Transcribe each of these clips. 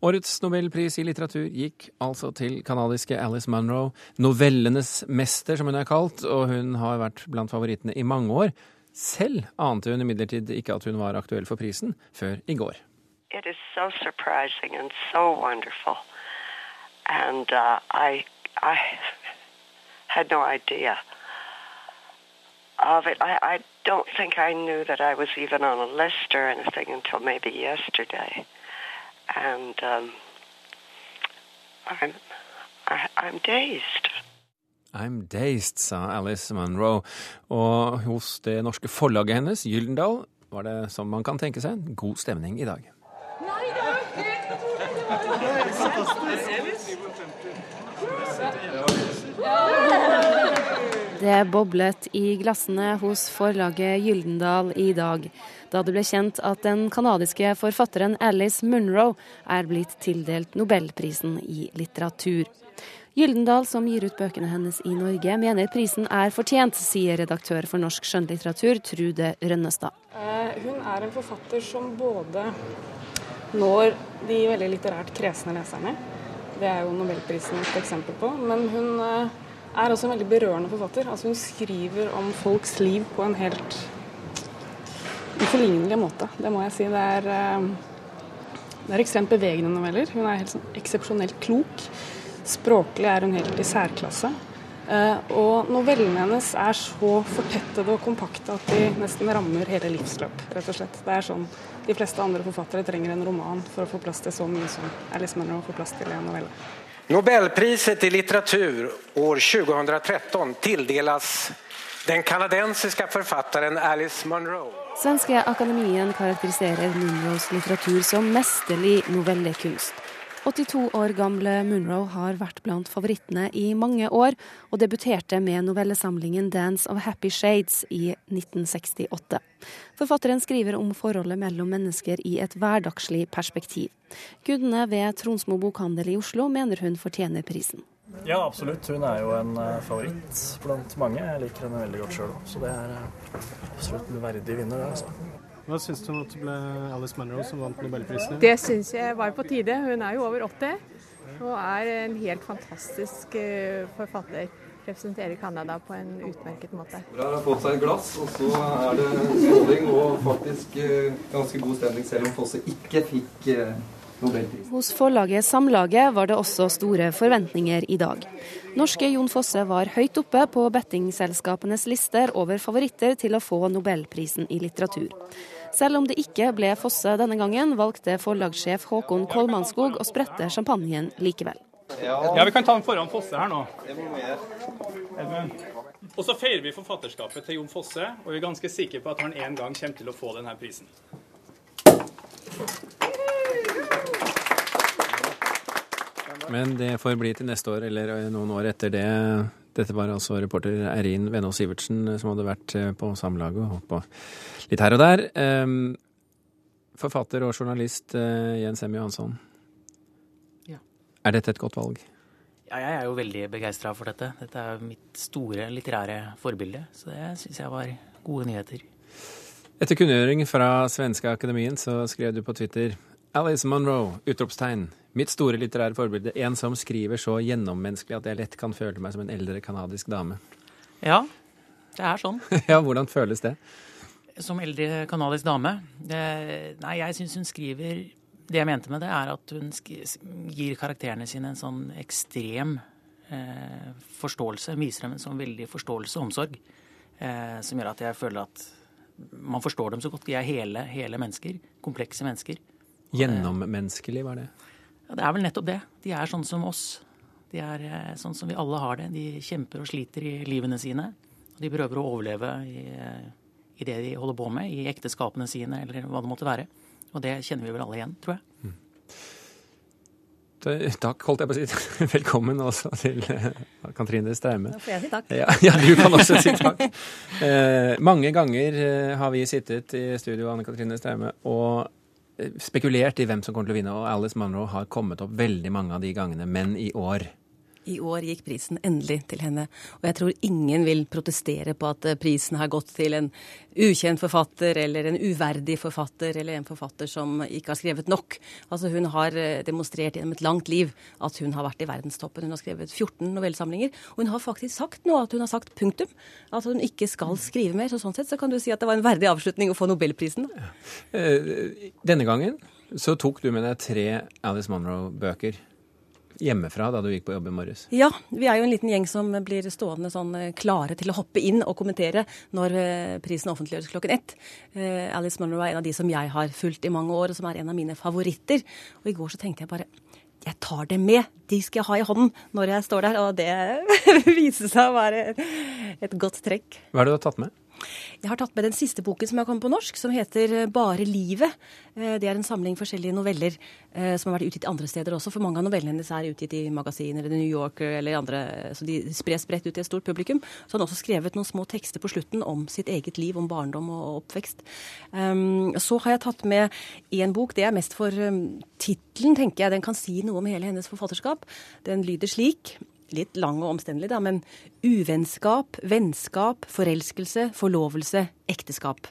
Årets nobelpris i litteratur gikk altså til canadiske Alice Munro, novellenes mester, som hun er kalt, og hun har vært blant favorittene i mange år. Selv ante hun imidlertid ikke at hun var aktuell for prisen før i går. It is so surprising and so wonderful. And uh, I, I had idea of it. I, I don't think I knew that I was even on a list or anything until maybe yesterday. And um, I'm, I, I'm dazed. I'm dazed, sa Alice Munro. Og hos det norske forlaget hennes, Gyldendal, var det som man kan tenke seg en god stemning i dag. Nei, Det boblet i glassene hos forlaget Gyldendal i dag, da det ble kjent at den canadiske forfatteren Alice Munro er blitt tildelt nobelprisen i litteratur. Gyldendal, som gir ut bøkene hennes i Norge, mener prisen er fortjent, sier redaktør for norsk skjønnlitteratur Trude Rønnestad. Eh, hun er en forfatter som både når de veldig litterært kresne leserne, det er jo nobelprisen et eksempel på, men hun eh, er også en veldig berørende forfatter. Altså Hun skriver om folks liv på en helt uforlignelig måte, det må jeg si. Det er, eh, det er ekstremt bevegende noveller. Hun er helt sånn eksepsjonelt klok. Språklig er hun helt i særklasse. Eh, og novellene hennes er så fortettede og kompakte at de nesten rammer hele livsløp, rett og slett. Det er sånn de fleste andre forfattere trenger en roman for å få plass til så mye som Alice Munro får plass til i en novelle. Nobelpriset i litteratur år 2013 tildeles den kanadensiske forfatteren Alice Munro. Svenske Akademien karakteriserer Munros litteratur som mesterlig novellekunst. 82 år gamle Munro har vært blant favorittene i mange år, og debuterte med novellesamlingen 'Dance of Happy Shades' i 1968. Forfatteren skriver om forholdet mellom mennesker i et hverdagslig perspektiv. Kundene ved Tronsmo bokhandel i Oslo mener hun fortjener prisen. Ja, absolutt. Hun er jo en eh, favoritt blant mange. Jeg liker henne veldig godt sjøl òg, så det er eh, absolutt en verdig vinner. det altså. Hva syns du om at det ble Alice Munro som vant nobelprisen? Det syns jeg var på tide. Hun er jo over 80 og er en helt fantastisk eh, forfatter. Representerer Canada på en utmerket måte. Bra, har fått seg et glass, og så er det skåling og faktisk eh, ganske god stemning, selv om Fosse ikke fikk eh. Hos forlaget Samlaget var det også store forventninger i dag. Norske Jon Fosse var høyt oppe på bettingselskapenes lister over favoritter til å få nobelprisen i litteratur. Selv om det ikke ble Fosse denne gangen, valgte forlagssjef Håkon Kolmanskog å sprette champagnen likevel. Ja, vi kan ta den foran Fosse her nå. Og så feirer vi forfatterskapet til Jon Fosse, og vi er ganske sikre på at han en gang kommer til å få denne prisen. Men det får bli til neste år eller noen år etter det. Dette var altså reporter Eirin Venås Sivertsen som hadde vært på Samlaget og holdt på litt her og der. Ehm, Forfatter og journalist eh, Jens M. Johansson. Ja. Er dette et godt valg? Ja, jeg er jo veldig begeistra for dette. Dette er mitt store litterære forbilde, så det syns jeg var gode nyheter. Etter kunngjøring fra Svenske Akademien så skrev du på Twitter Alice Munro! Utropstegn. Mitt store litterære forbilde. En som skriver så gjennommenneskelig at jeg lett kan føle meg som en eldre canadisk dame. Ja, det er sånn. ja, hvordan føles det? Som eldre canadisk dame? Det, nei, jeg syns hun skriver Det jeg mente med det, er at hun gir karakterene sine en sånn ekstrem eh, forståelse. Viser dem en sånn veldig forståelse og omsorg. Eh, som gjør at jeg føler at man forstår dem så godt. De er hele, hele mennesker. Komplekse mennesker. Gjennommenneskelig, var det? Ja, det er vel nettopp det. De er sånn som oss. De er eh, sånn som vi alle har det. De kjemper og sliter i livene sine. Og de prøver å overleve i, i, det de holder på med, i ekteskapene sine eller hva det måtte være. Og det kjenner vi vel alle igjen, tror jeg. Mm. Takk, holdt jeg på å si. Velkommen også til uh, Katrine Straume. Da får jeg si takk. Ja, ja, du kan også si takk. Eh, mange ganger har vi sittet i studio, Anne Katrine Straume, og spekulert i hvem som kommer til å vinne, og Alice Munro har kommet opp veldig mange av de gangene, men i år I år gikk prisen endelig til henne, og jeg tror ingen vil protestere på at prisen har gått til en ukjent forfatter eller en uverdig forfatter eller en forfatter som ikke har skrevet nok. Altså Hun har eh, demonstrert gjennom et langt liv at hun har vært i verdenstoppen. Hun har skrevet 14 novellesamlinger, og hun har faktisk sagt nå at hun har sagt punktum. At hun ikke skal skrive mer. Så sånn sett så kan du si at det var en verdig avslutning å få nobelprisen. Eh, denne gangen så tok du med deg tre Alice Monroe-bøker hjemmefra da du gikk på jobb i morges? Ja, vi er jo en liten gjeng som blir stående sånn eh, klare til å hoppe inn og kommentere når eh, prisen offentliggjøres klokken ett. Eh, Alice Munro er en av de som jeg har fulgt i mange år, og som er en av mine favoritter. Og i går så tenkte jeg bare jeg tar det med. De skal jeg ha i hånden når jeg står der. Og det viser seg å være et godt trekk. Hva er det du har tatt med? Jeg har tatt med den siste boken som har kommet på norsk, som heter eh, Bare livet. Eh, det er en samling forskjellige noveller eh, som har vært utgitt andre steder også. For mange av novellene hennes er utgitt i magasiner eller New Yorker eller andre, så de spres bredt ut til et stort publikum. Så han har også skrevet noen små tekster på slutten om sitt eget liv, om barndom og oppvekst. Ehm, så har jeg tatt med én bok. Det er mest for tittelen, tenker jeg. Den kan si noe om hele hennes forfatterskap. Den lyder slik litt lang og omstendelig, da, men uvennskap, vennskap, forelskelse, forlovelse, ekteskap.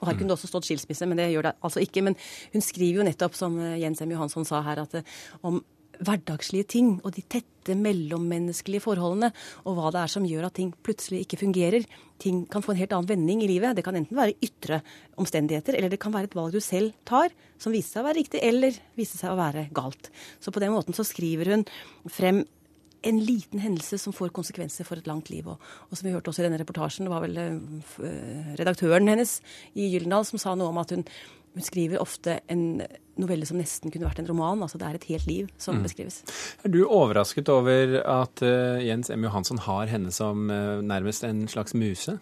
Og Her kunne det også stått skilsmisse, men det gjør det altså ikke. Men hun skriver jo nettopp, som eh, Jens M. Johansson sa her, at eh, om hverdagslige ting og de tette mellommenneskelige forholdene, og hva det er som gjør at ting plutselig ikke fungerer. Ting kan få en helt annen vending i livet. Det kan enten være ytre omstendigheter, eller det kan være et valg du selv tar, som viser seg å være riktig, eller viser seg å være galt. Så på den måten så skriver hun frem en liten hendelse som får konsekvenser for et langt liv. Og, og som vi hørte også i denne reportasjen, det var vel uh, redaktøren hennes i Gyldendal som sa noe om at hun, hun, skriver ofte en novelle som nesten kunne vært en roman. altså Det er et helt liv som mm. beskrives. Er du overrasket over at uh, Jens M. Johansson har henne som uh, nærmest en slags muse?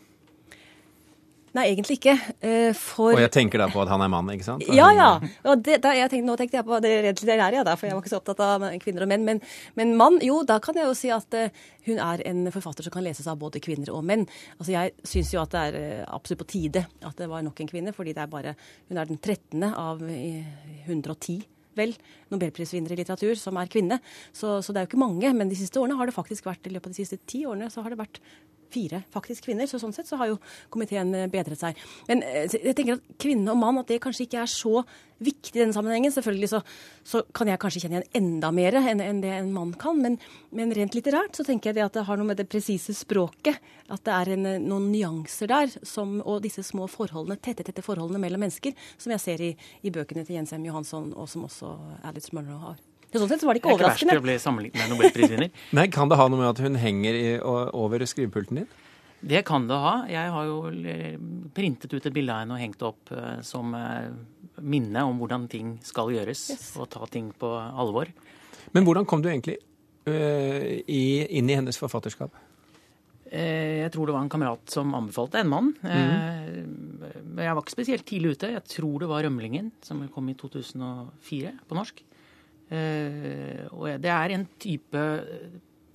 Nei, egentlig ikke. Eh, for... Og jeg tenker da på at han er mann, ikke sant? Ja, ja. Og det, da, tenkte, nå tenkte jeg på det rent litterære, ja, da, for jeg var ikke så opptatt av kvinner og menn. Men, men mann, jo, da kan jeg jo si at uh, hun er en forfatter som kan leses av både kvinner og menn. Altså, Jeg syns jo at det er uh, absolutt på tide at det var nok en kvinne, fordi det er bare Hun er den 13. av uh, 110 vel, nobelprisvinner i litteratur som er kvinne. Så, så, det er jo ikke mange. Men de siste årene har det faktisk vært, i løpet av de siste ti årene så har det vært fire faktisk kvinner. Så sånn sett så har jo komiteen eh, bedret seg. Men eh, jeg tenker at kvinne og mann, at det kanskje ikke er så viktig i denne sammenhengen. Selvfølgelig så, så kan jeg kanskje kjenne igjen enda mer enn, enn det en mann kan. Men, men, rent litterært så tenker jeg det at det har noe med det presise språket. At det er en, noen nyanser der, som, og disse små forholdene, tette, tette forholdene mellom mennesker, som jeg ser i, i bøkene til Jens M. Johansson, og som også Alice Munro har. Sånn sett så var det ikke overraskende. Det er ikke verst å bli sammenlignet med nobelprisvinner. Nei, Kan det ha noe med at hun henger i, over skrivepulten din? Det kan det ha. Jeg har jo printet ut et bilde av henne og hengt opp uh, som uh, minne om hvordan ting skal gjøres, yes. og ta ting på alvor. Men hvordan kom du egentlig uh, i, inn i hennes forfatterskap? Jeg tror det var en kamerat som anbefalte en mann. Mm. Jeg var ikke spesielt tidlig ute. Jeg tror det var 'Rømlingen', som kom i 2004 på norsk. Og det er en type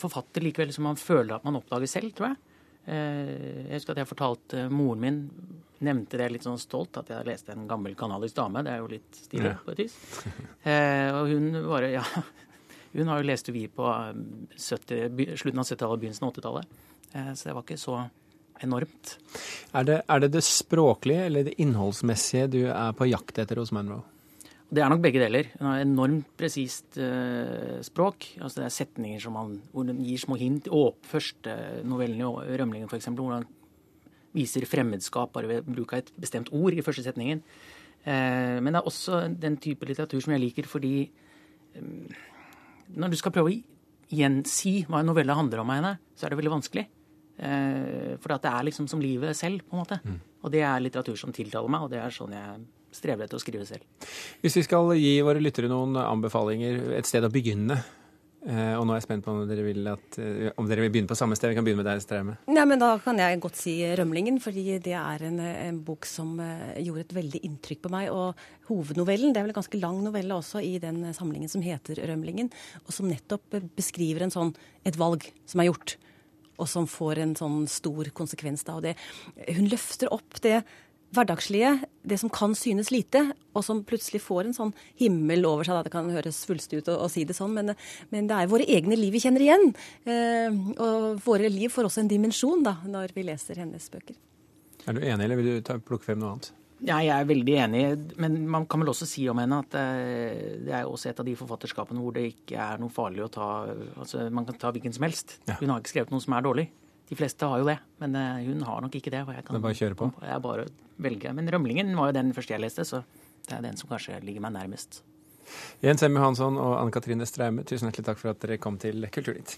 forfatter likevel som man føler at man oppdager selv, tror jeg. Eh, jeg husker at jeg fortalte moren min nevnte det litt sånn stolt, at jeg leste en gammel kanadisk dame. Det er jo litt stilig på et vis. Eh, og hun bare Ja. Hun har jo lest vi på 70, eh, slutten av 70-tallet og begynnelsen av 80-tallet. Så det var ikke så enormt. Er det, er det, det språklige eller det innholdsmessige du er på jakt etter hos Monroe? Det er nok begge deler. Hun har enormt presist uh, språk. Altså Det er setninger som han, hvor hun gir små hint. Og første novellen i 'Rømlingen', f.eks., hvor han viser fremmedskap bare ved bruk av et bestemt ord i første setningen. Uh, men det er også den type litteratur som jeg liker fordi um, når du skal prøve å gjensi hva en novelle handler om av henne, så er det veldig vanskelig. Uh, for det er liksom som livet selv, på en måte. Mm. Og det er litteratur som tiltaler meg, og det er sånn jeg strever etter å skrive selv. Hvis vi skal gi våre lyttere noen anbefalinger, et sted å begynne. Eh, og nå er jeg spent på om dere vil, at, eh, om dere vil begynne på samme sted. Vi kan begynne med deg, Straume. Ja, men da kan jeg godt si 'Rømlingen', fordi det er en, en, bok som eh, gjorde et veldig inntrykk på meg. Og hovednovellen, det er vel en ganske lang novelle også i den samlingen som heter 'Rømlingen', og som nettopp beskriver en sånn, et valg som er gjort, og som får en sånn stor konsekvens. Da, og det, hun løfter opp det hverdagslige, det som kan synes lite, og som plutselig får en sånn himmel over seg. Da. Det kan høres svulstig ut å, å, si det sånn, men, men, det er våre egne liv vi kjenner igjen. Eh, og våre liv får også en dimensjon da, når vi leser hennes bøker. Er du enig, eller vil du ta, plukke frem noe annet? Ja, jeg er veldig enig, men man kan vel også si om henne at eh, det er også et av de forfatterskapene hvor det ikke er noe farlig å ta altså Man kan ta hvilken som helst. Ja. Hun har ikke skrevet noe som er dårlig. De fleste har jo det, men eh, hun har nok ikke det. Jeg kan, det er bare å kjøre på? Jeg bare velge. Men 'Rømlingen' var jo den første jeg leste, så det er den som kanskje ligger meg nærmest. Jens M. Hansson og Anne Katrine Straume, tusen hjertelig takk for at dere kom til Kulturnytt.